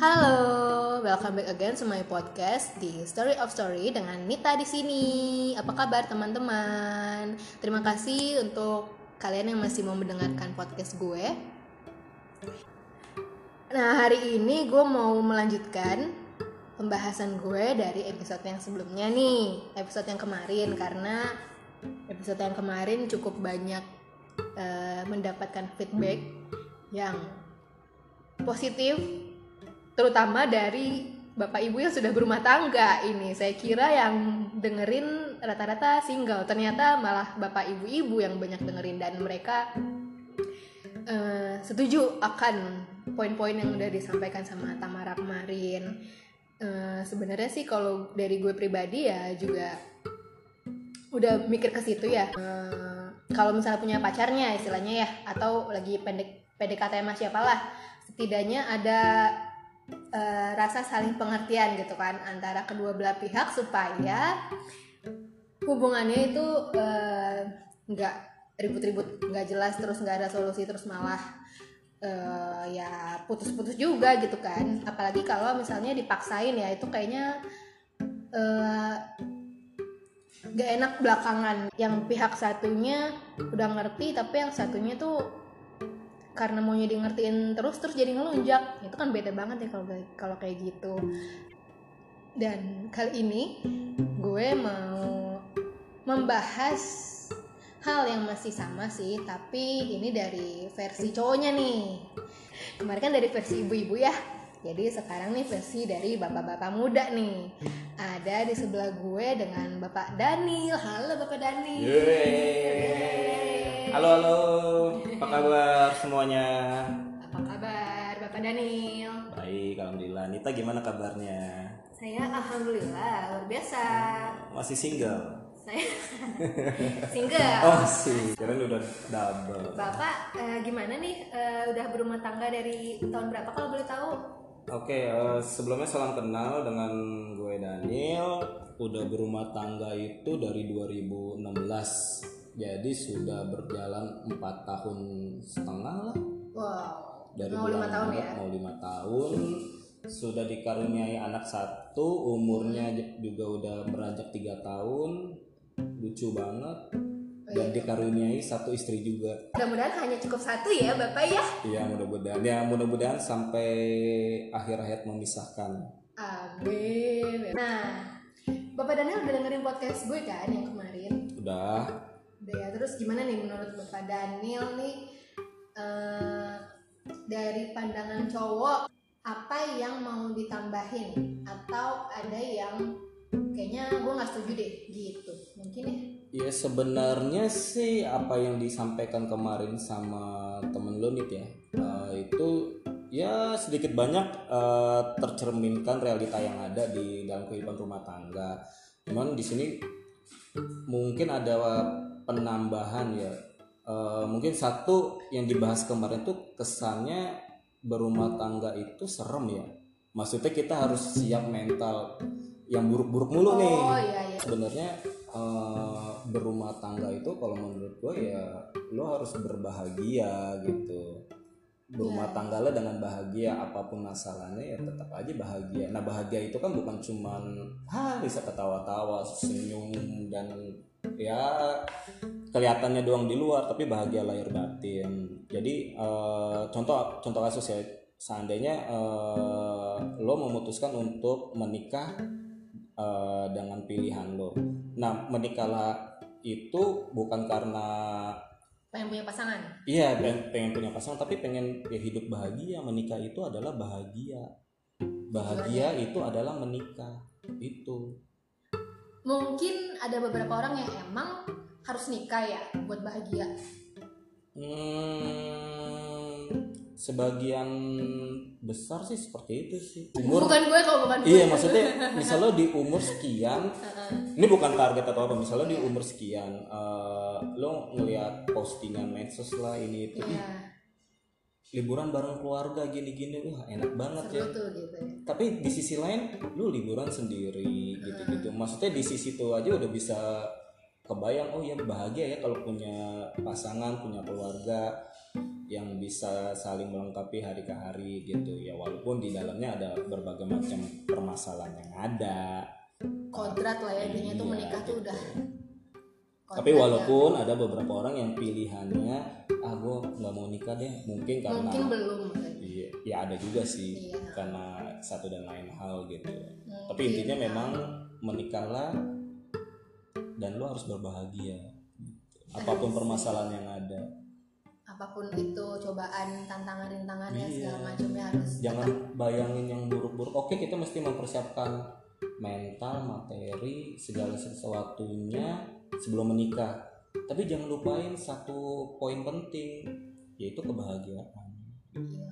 Halo, welcome back again to my podcast di Story of Story dengan Nita di sini. Apa kabar teman-teman? Terima kasih untuk kalian yang masih mau mendengarkan podcast gue. Nah, hari ini gue mau melanjutkan pembahasan gue dari episode yang sebelumnya nih, episode yang kemarin karena episode yang kemarin cukup banyak uh, mendapatkan feedback yang positif terutama dari bapak ibu yang sudah berumah tangga ini. Saya kira yang dengerin rata-rata single. Ternyata malah bapak ibu-ibu yang banyak dengerin dan mereka uh, setuju akan poin-poin yang udah disampaikan sama Tamara kemarin. Uh, sebenarnya sih kalau dari gue pribadi ya juga udah mikir ke situ ya. Uh, kalau misalnya punya pacarnya istilahnya ya atau lagi pendek PDKT sama siapalah setidaknya ada uh, rasa saling pengertian gitu kan antara kedua belah pihak supaya hubungannya itu nggak uh, ribut-ribut nggak jelas terus nggak ada solusi terus malah uh, ya putus-putus juga gitu kan. Apalagi kalau misalnya dipaksain ya itu kayaknya uh, gak enak belakangan. Yang pihak satunya udah ngerti tapi yang satunya tuh karena maunya di ngertiin terus terus jadi ngelunjak. Itu kan beda banget ya kalau kalau kayak gitu. Dan kali ini gue mau membahas hal yang masih sama sih tapi ini dari versi cowoknya nih. Kemarin kan dari versi ibu-ibu ya. Jadi sekarang nih versi dari bapak-bapak muda nih. Ada di sebelah gue dengan bapak Daniel. Halo bapak Daniel. Halo halo. Apa kabar semuanya? Apa kabar bapak Daniel? Baik alhamdulillah. Nita gimana kabarnya? Saya alhamdulillah luar biasa. Masih single? Saya single. Oh sih kira udah double. Bapak uh, gimana nih uh, udah berumah tangga dari tahun berapa kalau boleh tahu? Oke, uh, sebelumnya salam kenal dengan gue Daniel. Udah berumah tangga itu dari 2016. Jadi sudah berjalan empat tahun setengah lah. Wow. Dari mau lima tahun ya? Mau lima tahun. Sudah dikaruniai anak satu, umurnya juga udah beranjak tiga tahun. Lucu banget dan dikaruniai satu istri juga. Mudah-mudahan hanya cukup satu ya Bapak ya. Iya mudah-mudahan ya mudah-mudahan sampai akhir hayat memisahkan. Amin. Nah, Bapak Daniel udah dengerin podcast gue kan yang kemarin? Udah. Ya. Terus gimana nih menurut Bapak Daniel nih uh, dari pandangan cowok apa yang mau ditambahin atau ada yang kayaknya gue nggak setuju deh gitu mungkin ya Ya sebenarnya sih apa yang disampaikan kemarin sama temen lo nih ya uh, itu ya sedikit banyak uh, tercerminkan realita yang ada di dalam kehidupan rumah tangga. Cuman di sini mungkin ada penambahan ya. Uh, mungkin satu yang dibahas kemarin tuh kesannya berumah tangga itu serem ya. Maksudnya kita harus siap mental yang buruk-buruk mulu oh, nih. Iya, iya. Sebenarnya uh, berumah tangga itu kalau menurut gue ya lo harus berbahagia gitu. Berumah yeah. tangga lo dengan bahagia apa pun masalahnya ya tetap aja bahagia. Nah bahagia itu kan bukan cuman ha bisa ketawa-tawa, senyum dan ya kelihatannya doang di luar tapi bahagia lahir batin. Jadi uh, contoh contoh kasus ya seandainya uh, lo memutuskan untuk menikah uh, dengan pilihan lo. Nah, menikahlah itu bukan karena pengen punya pasangan. Iya, pengen, pengen punya pasangan, tapi pengen ya hidup bahagia. Menikah itu adalah bahagia. Bahagia itu adalah menikah. Itu. Mungkin ada beberapa orang yang emang harus nikah ya buat bahagia. Hmm, sebagian besar sih seperti itu sih umur bukan gue kalau bukan gue iya maksudnya misalnya di umur sekian ini bukan target atau apa misalnya di umur sekian uh, lo ngelihat postingan medsos lah ini itu yeah. Liburan bareng keluarga gini-gini wah enak banget Seru ya tuh, gitu. tapi di sisi lain lu liburan sendiri gitu-gitu maksudnya di sisi itu aja udah bisa kebayang oh ya bahagia ya kalau punya pasangan punya keluarga yang bisa saling melengkapi hari ke hari gitu ya walaupun di dalamnya ada berbagai macam permasalahan yang ada kodrat lah ya intinya tuh Iya, menikah tuh gitu. udah tapi kodrat walaupun ada beberapa orang yang pilihannya ah gue nggak mau nikah deh mungkin karena mungkin belum iya ya ada juga sih Iya. karena satu dan lain hal gitu. Mungkin. tapi intinya memang menikahlah dan lo harus berbahagia. Apa pun permasalahan yang ada. Apa pun itu cobaan tantangan rintangannya Iya. segala macamnya harus jangan bayangin yang buruk-buruk. Oke kita mesti mempersiapkan mental materi segala sesuatunya sebelum menikah. Tapi jangan lupain satu poin penting yaitu kebahagiaan. Iya.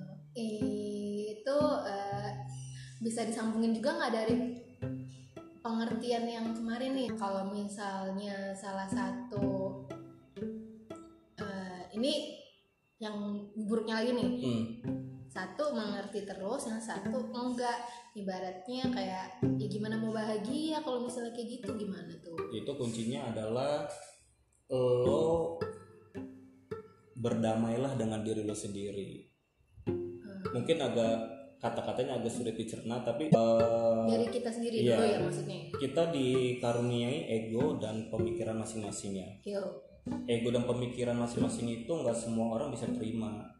itu eh, bisa disambungin juga nggak dari pengertian yang kemarin nih? Kalau misalnya salah satu eh, ini yang buruknya lagi nih. Hmm, satu mengerti terus yang satu enggak ibaratnya kayak ya gimana mau bahagia kalau misalnya kayak gitu gimana tuh? Itu kuncinya adalah lo berdamailah dengan diri lo sendiri. Hmm. mungkin agak kata-katanya agak sulit dicerna tapi eh, dari kita sendiri Iya. dulu ya maksudnya? Kita dikaruniai ego dan pemikiran masing-masingnya yo. Ego dan pemikiran masing-masing itu nggak semua orang bisa terima.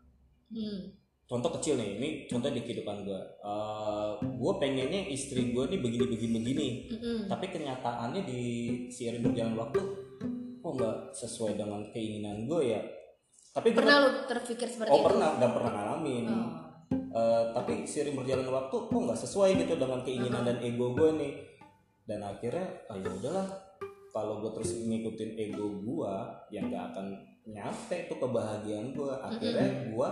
Hmm. Contoh kecil nih ini contoh di kehidupan gue gue pengennya istri gue nih begini begini begini. Mm-mm. tapi kenyataannya di seiring berjalan waktu kok nggak sesuai dengan keinginan gue ya? Tapi pernah lu terpikir seperti oh itu? pernah dan pernah ngalamin. Oh. Eh, tapi seiring berjalan waktu kok nggak sesuai gitu dengan keinginan dan ego gue nih. Dan akhirnya ah ya udahlah. Kalau gue terus ngikutin ego gue yang nggak akan nyampe tuh kebahagiaan gue akhirnya gue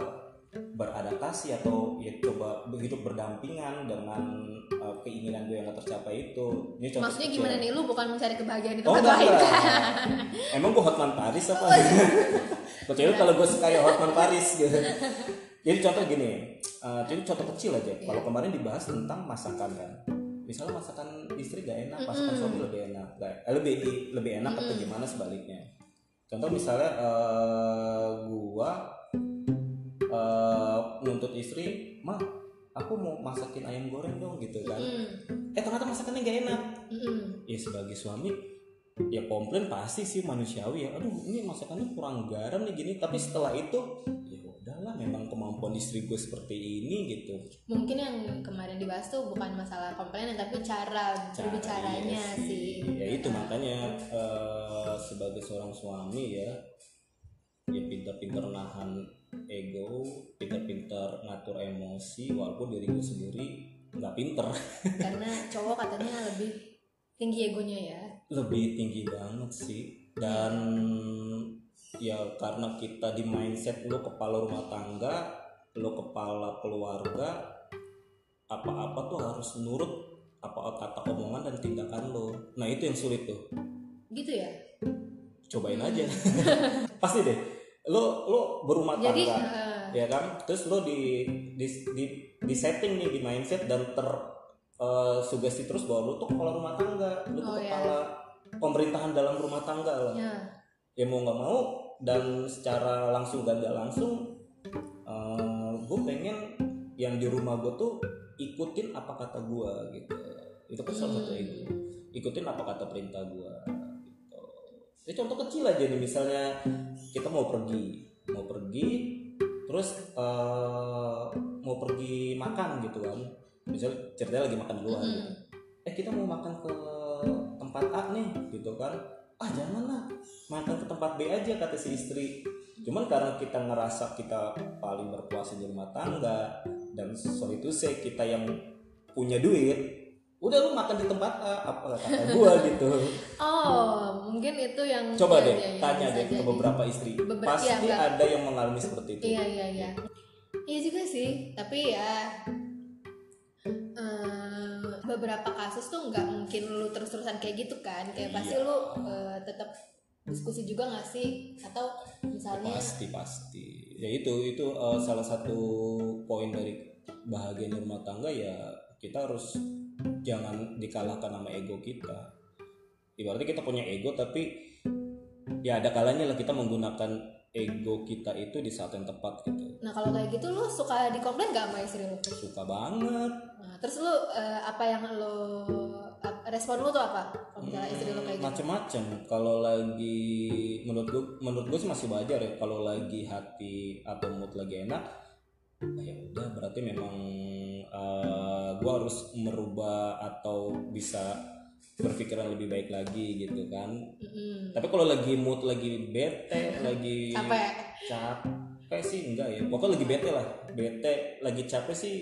beradaptasi atau ya coba begitu berdampingan dengan eh, keinginan gue yang gak tercapai itu ini contoh maksudnya kecil. gimana nih lu bukan mencari kebahagiaan di Oh tempat enggak, lain kan Emang gue Hotman Paris apa? Kecuali kalau gue kayak Hotman Paris gitu. Jadi contoh gini, eh, jadi contoh kecil aja. Kalau kemarin dibahas tentang masakan kan. Misalnya masakan istri gak enak, masakan Mm-mm. suami lebih enak, Gak- eh, lebih lebih enak atau gimana sebaliknya. Contoh misalnya eh, gua eh, nuntut istri, mah aku mau masakin ayam goreng dong gitu kan. Mm, Eh ternyata masakannya gak enak. Mm-mm. ya sebagai suami ya komplain pasti sih manusiawi ya. Aduh ini masakannya kurang garam nih gini. Tapi setelah itu ya udahlah memang kemampuan istri gue seperti ini gitu. Mungkin yang kemarin dibahas tuh bukan masalah komplain tapi cara, berbicaranya iya sih. Ya itu makanya eh, sebagai seorang suami ya ya pintar-pintar nahan ego pintar-pintar ngatur emosi walaupun diri gue sendiri nggak pinter. Karena cowok katanya lebih tinggi egonya ya. Lebih tinggi banget sih. Dan ya karena kita di mindset lo kepala rumah tangga lo kepala keluarga apa-apa tuh harus nurut apa kata omongan dan tindakan lo nah itu yang sulit tuh. Gitu ya? Cobain aja. Pasti deh lo lo berumah jadi tangga eh, ya kan? Terus lo di di di, di setting nih di mindset dan ter eh, sugesti terus bahwa lo tuh kepala rumah tangga lo tuh Oh, ya. kepala pemerintahan dalam rumah tangga lah. Ya. Ya mau nggak mau dan secara langsung dan gak langsung gue pengen yang di rumah gue tuh ikutin apa kata gue gitu. Itu kan salah satu Hmm. itu. Ikutin apa kata perintah gue ya contoh kecil aja nih misalnya kita mau pergi mau pergi terus eh, mau pergi makan gitu kan. Misal ceritanya lagi makan di luar Mm-mm. eh kita mau makan ke tempat A nih gitu kan. Ah janganlah. Makan ke tempat B aja kata si istri. Cuman karena kita ngerasa kita paling berkuasa di rumah tangga dan sorry itu saya kita yang punya duit udah lu makan di tempat A apa kata gua gitu. Oh mungkin itu yang coba ya, deh ya, ya, tanya deh ke beberapa istri. Beber- pasti iya, ada yang mengalami seperti itu. Iya iya iya. Iya juga sih, tapi ya eh, beberapa kasus tuh nggak mungkin lu terus-terusan kayak gitu kan, kayak pasti Iya. lu eh, tetap diskusi juga nggak sih? Atau misalnya pasti pasti. Ya itu itu eh, salah satu poin dari bahagia di rumah tangga ya kita harus jangan dikalahkan sama ego kita. Ibaratnya kita punya ego tapi ya ada kalanya lah kita menggunakan ego kita itu di saat yang tepat gitu. Nah kalau kayak gitu lu suka dikomplain gak sama istri lu? Suka banget. Nah, terus lu eh, apa yang lu ap- respon lu tuh apa kalau misalnya istri lu kayak gitu? Macem-macem. Kalau lagi menurut gue menurut gue sih masih wajar ya kalau lagi hati atau mood lagi enak nah ya udah berarti memang eh, gue harus merubah atau bisa berpikiran lebih baik lagi gitu kan. Mm-mm. tapi kalau lagi mood lagi bete lagi capek. capek sih enggak ya. Pokoknya lagi bete lah. Bete lagi capek sih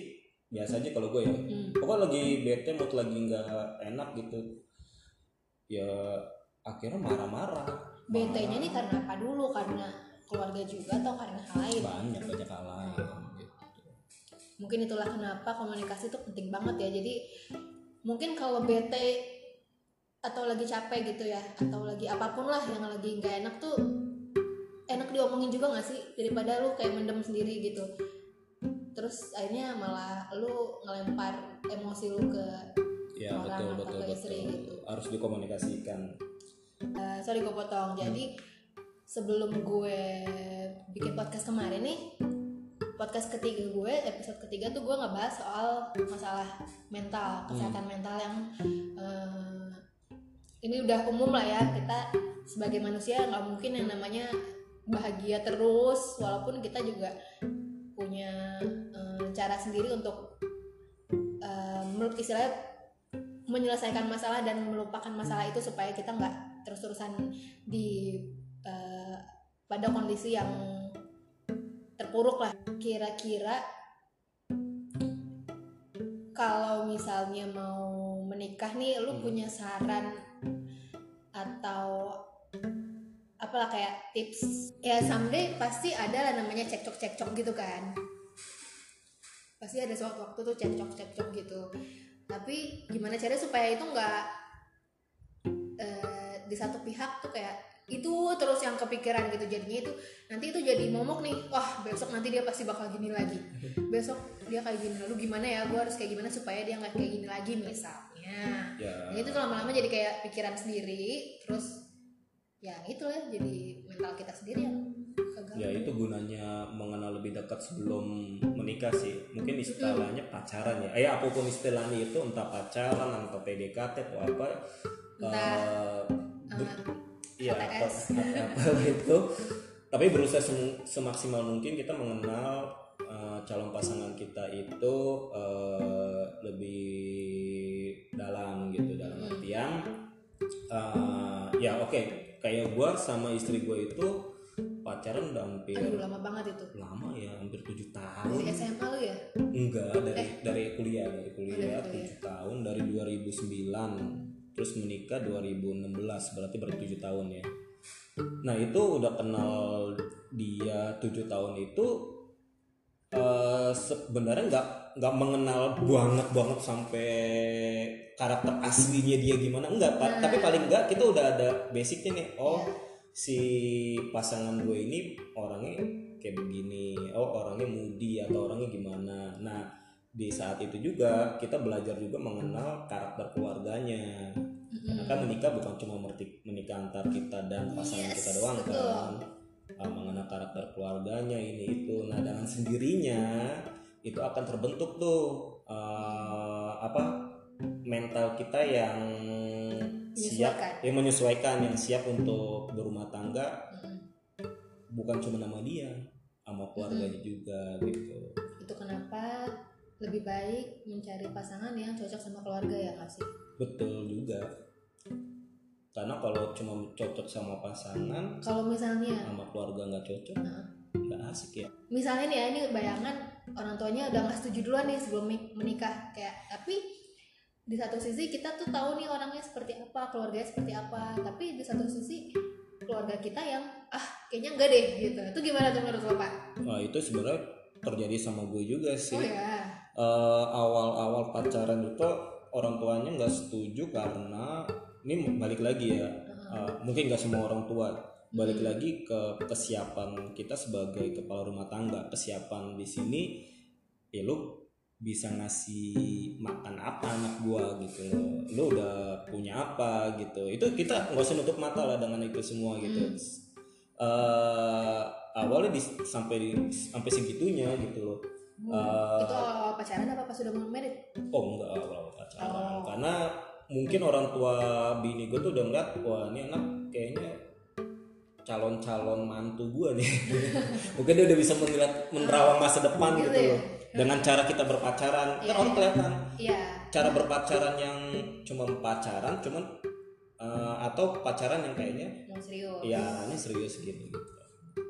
biasa aja kalau gue ya. Hmm. pokoknya lagi bete mood lagi nggak enak gitu ya akhirnya marah-marah. BT-nya nih karena apa dulu? Karena keluarga juga atau karena hal lain? Banyak banyak hal lain. Mungkin itulah kenapa komunikasi itu penting banget ya. Jadi mungkin kalau bete atau lagi capek gitu ya atau lagi apa pun lah yang lagi nggak enak tuh enak diomongin juga nggak sih? Daripada lu kayak mendem sendiri gitu. Terus akhirnya malah lu ngelempar emosi lu ke ya Orang betul atau betul ke betul. istri gitu. harus dikomunikasikan. Eh, sorry gue potong jadi sebelum gue bikin podcast kemarin nih podcast ketiga gue episode ketiga tuh gue ngebahas soal masalah mental kesehatan mental yang eh, ini udah umum lah ya. Kita sebagai manusia nggak mungkin yang namanya bahagia terus walaupun kita juga punya eh, cara sendiri untuk menurut istilahnya menyelesaikan masalah dan melupakan masalah itu supaya kita nggak terus-terusan di eh, pada kondisi yang terpuruk lah. Kira-kira kalau misalnya mau menikah nih lu punya saran atau apalah kayak tips? Ya someday pasti ada lah namanya cekcok-cekcok gitu kan. Pasti ada suatu waktu tuh cekcok-cekcok gitu. Tapi gimana caranya supaya itu nggak eh, di satu pihak tuh kayak itu terus yang kepikiran gitu jadinya itu nanti itu jadi momok nih wah besok nanti dia pasti bakal gini lagi. Besok dia kayak gini lalu gimana ya gue harus kayak gimana supaya dia nggak kayak gini lagi misalnya. Ya. Nah, itu lama-lama jadi kayak pikiran sendiri terus ya itu lah jadi mental kita sendiri yang keganggu. Ya itu gunanya mengenal lebih dekat sebelum menikah sih. Mungkin istilahnya pacaran ya. Eh apa pun istilahnya itu entah pacaran entah PDKT atau apa Entah, Amat. Iya, HTS. apa, apa itu. Tapi berusaha sem- semaksimal mungkin kita mengenal eh, calon pasangan kita itu eh, lebih dalam gitu dalam Hmm. artian eh, ya oke kayak gue sama istri gue itu pacaran udah hampir aduh lama banget itu lama ya hampir tujuh dari tahun SMA lu ya enggak dari dari kuliah dari kuliah Eh. Oh, dari tujuh tahun dari 2009 terus menikah 2016 berarti baru tujuh tahun ya nah itu udah kenal dia tujuh tahun itu eh, sebenarnya nggak nggak mengenal banget banget sampai karakter aslinya dia gimana enggak Pak. Nah. tapi paling enggak kita udah ada basicnya nih oh Iya. si pasangan gue ini orangnya kayak begini oh orangnya moody atau orangnya gimana nah di saat itu juga kita belajar juga mengenal karakter keluarganya. Karena kan menikah bukan cuma menikah antar kita dan pasangan Yes, kita doang betul. kan Ah, mengenal karakter keluarganya ini itu nah dengan sendirinya itu akan terbentuk tuh eh, apa mental kita yang siap yang menyesuaikan yang siap untuk berumah tangga. Mm-mm. bukan cuma nama dia sama keluarganya juga gitu lebih baik mencari pasangan yang cocok sama keluarga ya nggak sih? Betul juga. Karena kalau cuma cocok sama pasangan kalau misalnya sama keluarga nggak cocok Nah. nggak asik ya. Misalnya nih ya ini bayangan orang tuanya udah nggak setuju duluan nih sebelum menikah. Kayak tapi di satu sisi kita tuh tahu nih orangnya seperti apa keluarganya seperti apa. Tapi di satu sisi keluarga kita yang ah kayaknya enggak deh gitu. Itu gimana tuh menurut lo pak nah itu sebenarnya terjadi sama gue juga sih. Oh ya Eh, awal-awal pacaran itu orang tuanya nggak setuju karena ini balik lagi ya eh, mungkin nggak semua orang tua balik lagi ke kesiapan kita sebagai kepala rumah tangga kesiapan di sini ya lu bisa ngasih makan apa anak gua gitu loh lu udah punya apa gitu. Itu kita nggak usah nutup mata lah dengan itu semua gitu. Eh, awalnya di, sampai sampai segitunya gitu loh Hmm. itu awal pacaran apa pas sudah mau merit oh enggak awal pacaran Oh. karena mungkin orang tua bini gue tuh udah ngeliat wah ini anak kayaknya calon-calon mantu gue nih mungkin dia udah bisa melihat menerawang masa depan Gitu gitu ya? loh dengan cara kita berpacaran kan Iya. orang kelihatan iya cara berpacaran yang cuma pacaran cuman eh, atau pacaran yang kayaknya mau serius ya ini serius gitu gitu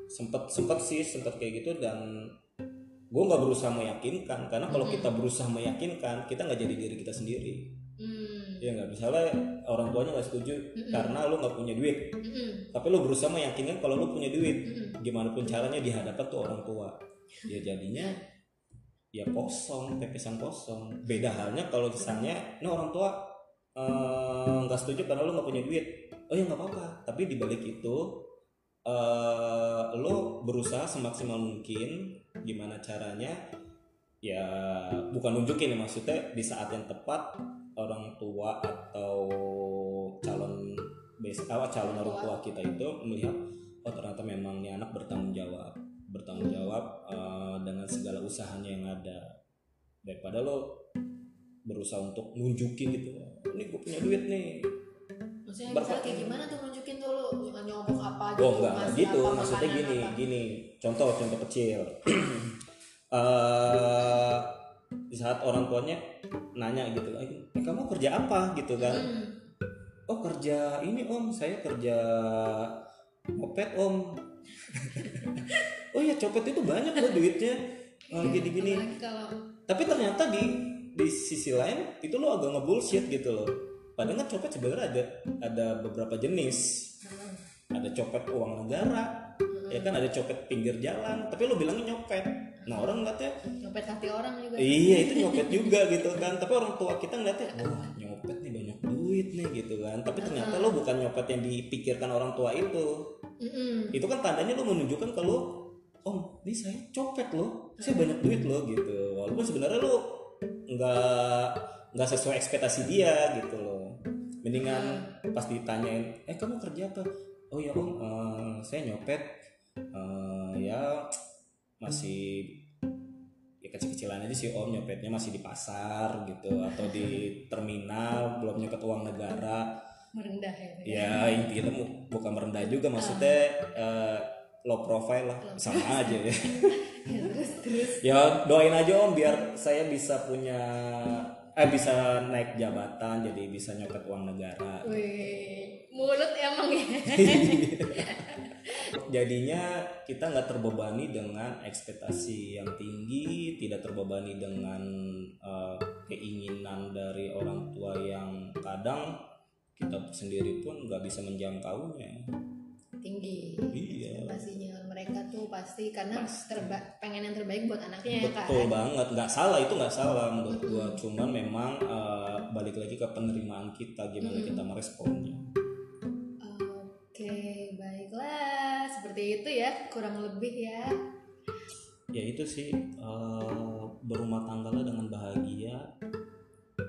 sempet sempet sih sempet kayak gitu dan gue nggak berusaha meyakinkan karena kalau kita berusaha meyakinkan kita nggak jadi diri kita sendiri. Hmm. ya nggak? Misalnya orang tuanya nggak setuju karena lu nggak punya duit. Mm-mm. tapi lu berusaha meyakinkan kalau lu punya duit. Mm-mm. gimana pun caranya di hadapan tuh orang tua. Ya jadinya ya kosong pepesan kosong. Beda halnya kalau misalnya ini orang tua eh, nggak setuju karena lu nggak punya duit. Oh ya nggak apa-apa. Tapi di balik itu eh lo berusaha semaksimal mungkin gimana caranya? Ya bukan nunjukin ya maksudnya di saat yang tepat orang tua atau calon bes apa calon orang tua kita itu melihat oh ternyata memang nih anak bertanggung jawab bertanggung jawab eh, dengan segala usahanya yang ada. Daripada lo berusaha untuk nunjukin gitu ini gue punya duit nih maksudnya misalnya kayak gimana tuh nunjukin tuh lu nyomok apa gitu Oh enggak, enggak gitu. apa, Maksudnya gini, apa. gini. Contoh, contoh kecil. eh di saat orang tuanya nanya gitu, "Eh, kamu kerja apa gitu kan? Hmm. Oh kerja ini om, saya kerja copet om. oh ya copet itu banyak loh duitnya. Oh, gini-gini. kalau Tapi ternyata di di sisi lain itu lo agak ngebullshit gitu loh. Padahal kan copet sebenarnya ada ada beberapa jenis. Hmm. ada copet uang negara ya kan ada copet pinggir jalan tapi lu bilangnya nyopet. Nah orang ngeliatnya nyopet hati orang juga. Iya itu nyopet juga gitu kan. Tapi orang tua kita ngeliatnya wah nyopet nih banyak duit nih gitu kan. Tapi ternyata lo bukan nyopet yang dipikirkan orang tua itu. Mm-mm. itu kan tandanya lo menunjukkan kalau om ini saya copet loh. Saya banyak duit loh gitu. Walaupun sebenarnya lo nggak nggak sesuai ekspektasi dia gitu loh mendingan pas ditanyain eh kamu kerja apa? Oh ya om eh, saya nyopet Eh, ya masih ya kecil-kecilan aja sih om nyopetnya masih di pasar gitu atau di terminal belum nyopet uang negara. Merendah ya ya? Intinya mu- bukan merendah juga maksudnya eh, low profile lah sama aja ya. Ya, terus terus. Ya doain aja om biar saya bisa punya eh bisa naik jabatan jadi bisa nyopet uang negara. Wih mulut emang ya? Jadinya kita nggak terbebani dengan ekspektasi yang tinggi tidak terbebani dengan eh, keinginan dari orang tua yang kadang kita sendiri pun nggak bisa menjangkaunya tinggi. Iya. Pastinya mereka tuh pasti karena terba pengen yang terbaik buat anaknya ya kan betul banget. Nggak salah itu nggak salah menurut gua. Cuman memang eh, balik lagi ke penerimaan kita gimana kita meresponnya. Oke baiklah. Seperti itu ya kurang lebih ya. Ya itu sih eh, berumah tanggalah dengan bahagia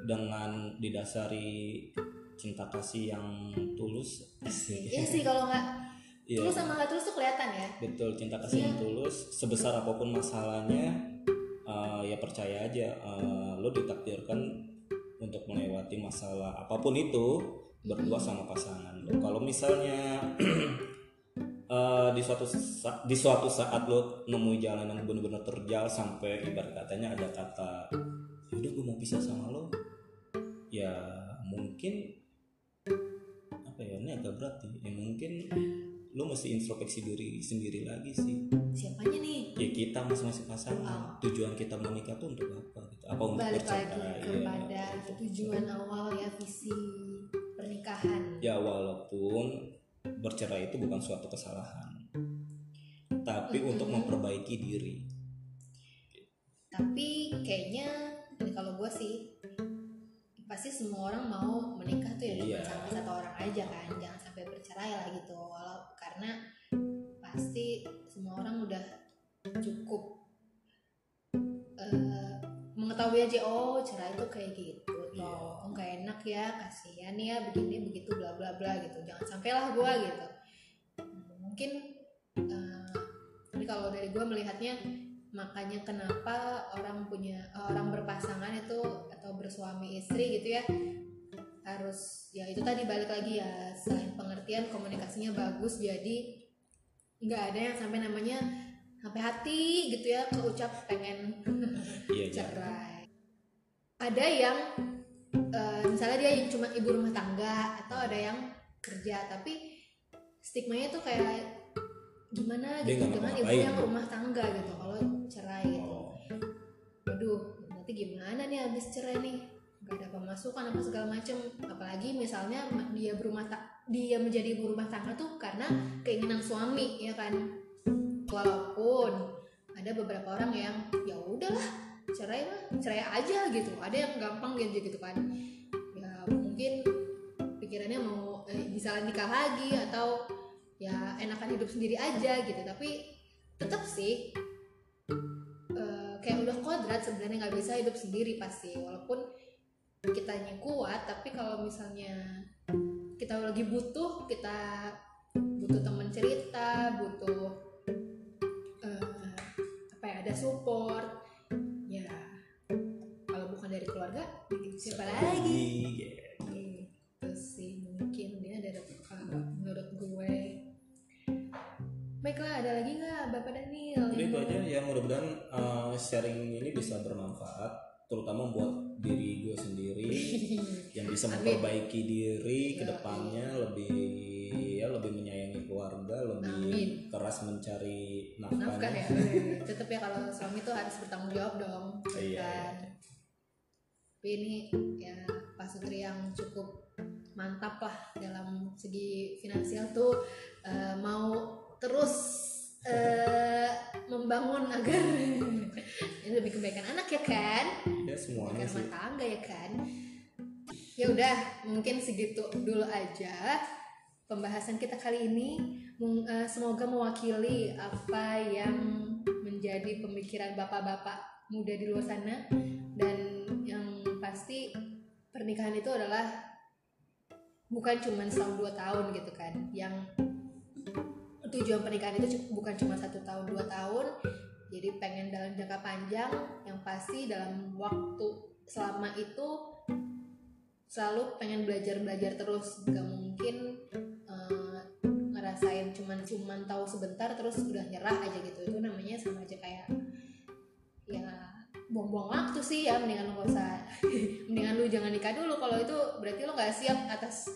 dengan didasari cinta kasih yang tulus. Iya sih kalau nggak Iya, tulus sama nggak tulus tuh kelihatan ya? Betul cinta kasih yang tulus sebesar apa pun masalahnya eh, ya percaya aja eh, lo ditakdirkan untuk melewati masalah apa pun itu berdua sama pasangan. Lo kalau misalnya eh, di suatu sa- di suatu saat lo nemu jalan yang benar-benar terjal sampai ibarat katanya ada kata udah gue mau pisah sama lo. Ya mungkin apa ya ini agak berat nih ya mungkin lo mesti introspeksi diri sendiri lagi sih. Siapanya nih? Ya kita masing-masing pasangan. Tujuan kita menikah tuh untuk apa gitu? Apa untuk balik lagi bercerai kepada ya, tujuan awal ya visi pernikahan. Ya walaupun bercerai itu bukan suatu kesalahan. Tapi untuk memperbaiki diri. Tapi kayaknya ini kalau gue sih pasti semua orang mau menikah tuh ya Iya. sama satu orang aja kan. Jangan sampai bercerai lah gitu. Walau karena pasti semua orang udah cukup eh, mengetahui aja oh cerai itu kayak gitu. Iya. toh oh nggak enak ya kasihan ya begini begitu bla bla bla gitu. Jangan sampailah gue gitu. Mungkin eh, kalau dari gue melihatnya makanya kenapa orang punya orang berpasangan itu atau bersuami istri gitu ya harus ya itu tadi balik lagi ya selain pengertian komunikasinya bagus jadi nggak ada yang sampai namanya sampai hati gitu ya keucap pengen iya iya. cerai. Ada yang eh, misalnya dia yang cuma ibu rumah tangga atau ada yang kerja tapi stigmanya tuh kayak gimana Dia gitu dengan ibu yang rumah tangga gitu kalau cerai gitu. Oh. Waduh nanti gimana nih habis cerai nih gak ada pemasukan apa segala macem. Apalagi misalnya dia berumah ta- dia menjadi ibu rumah tangga tuh karena keinginan suami ya kan? Walaupun ada beberapa orang yang ya udahlah cerai mah cerai aja gitu. Ada yang gampang gitu gitu kan. Ya mungkin pikirannya mau eh, bisa nikah lagi atau ya enakan hidup sendiri aja gitu. Tapi tetap sih eh, kayak udah kodrat sebenarnya nggak bisa hidup sendiri pasti. Walaupun kitanya kuat tapi kalau misalnya kita lagi butuh kita butuh teman cerita butuh eh, apa ya ada support ya kalau bukan dari keluarga siapa lagi? gitu. itu sih mungkin dia dari uh, menurut gue. Baiklah ada lagi nggak bapak Daniel? Jadi yang itu aja. Ya mudah-mudahan uh, sharing ini bisa bermanfaat terutama buat diri gue sendiri yang bisa memperbaiki diri ke Ya, depannya lebih ya lebih menyayangi keluarga lebih Amin. keras mencari nafkah nafkahnya ya. Tetap ya kalau suami tuh harus bertanggung jawab dong Iya, kan. Tapi ini ya Pak Sutri yang cukup mantap lah dalam segi finansial tuh eh, mau terus eh, membangun agar ini lebih kebaikan anak ya kan? Ya semuanya sih rumah tangga ya kan? Ya udah mungkin segitu dulu aja pembahasan kita kali ini. Eh, semoga mewakili apa yang menjadi pemikiran bapak-bapak muda di luar sana. Dan yang pasti pernikahan itu adalah bukan cuma setahun dua tahun gitu kan. Yang tujuan pernikahan itu bukan cuma satu tahun dua tahun. Jadi pengen dalam jangka panjang yang pasti dalam waktu selama itu selalu pengen belajar belajar terus. Gak mungkin eh, ngerasain cuman cuman tahu sebentar terus udah nyerah aja gitu. Itu namanya sama aja kayak ya buang-buang waktu sih ya. Mendingan lu gak usah mendingan lu jangan nikah dulu. Kalau itu berarti lu nggak siap atas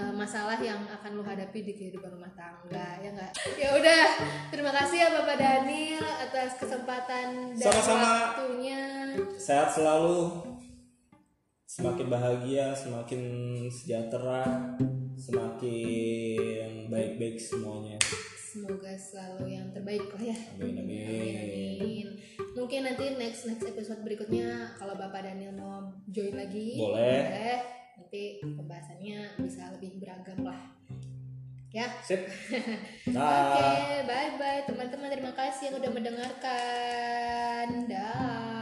eh, masalah yang akan lu hadapi di kehidupan rumah tangga ya nggak? Ya udah terima kasih ya bapak Daniel atas kesempatan dan Sama-sama. waktunya. Sehat selalu. Semakin bahagia semakin sejahtera semakin baik-baik semuanya. Semoga selalu yang terbaik lah ya. Amin Amin, amin amin. Mungkin nanti next next episode berikutnya kalau Bapak Daniel mau join lagi, Boleh. Nanti pembahasannya bisa lebih beragam lah. Ya. sip Oke, Dah. bye bye teman-teman. Terima kasih yang udah mendengarkan. Dah.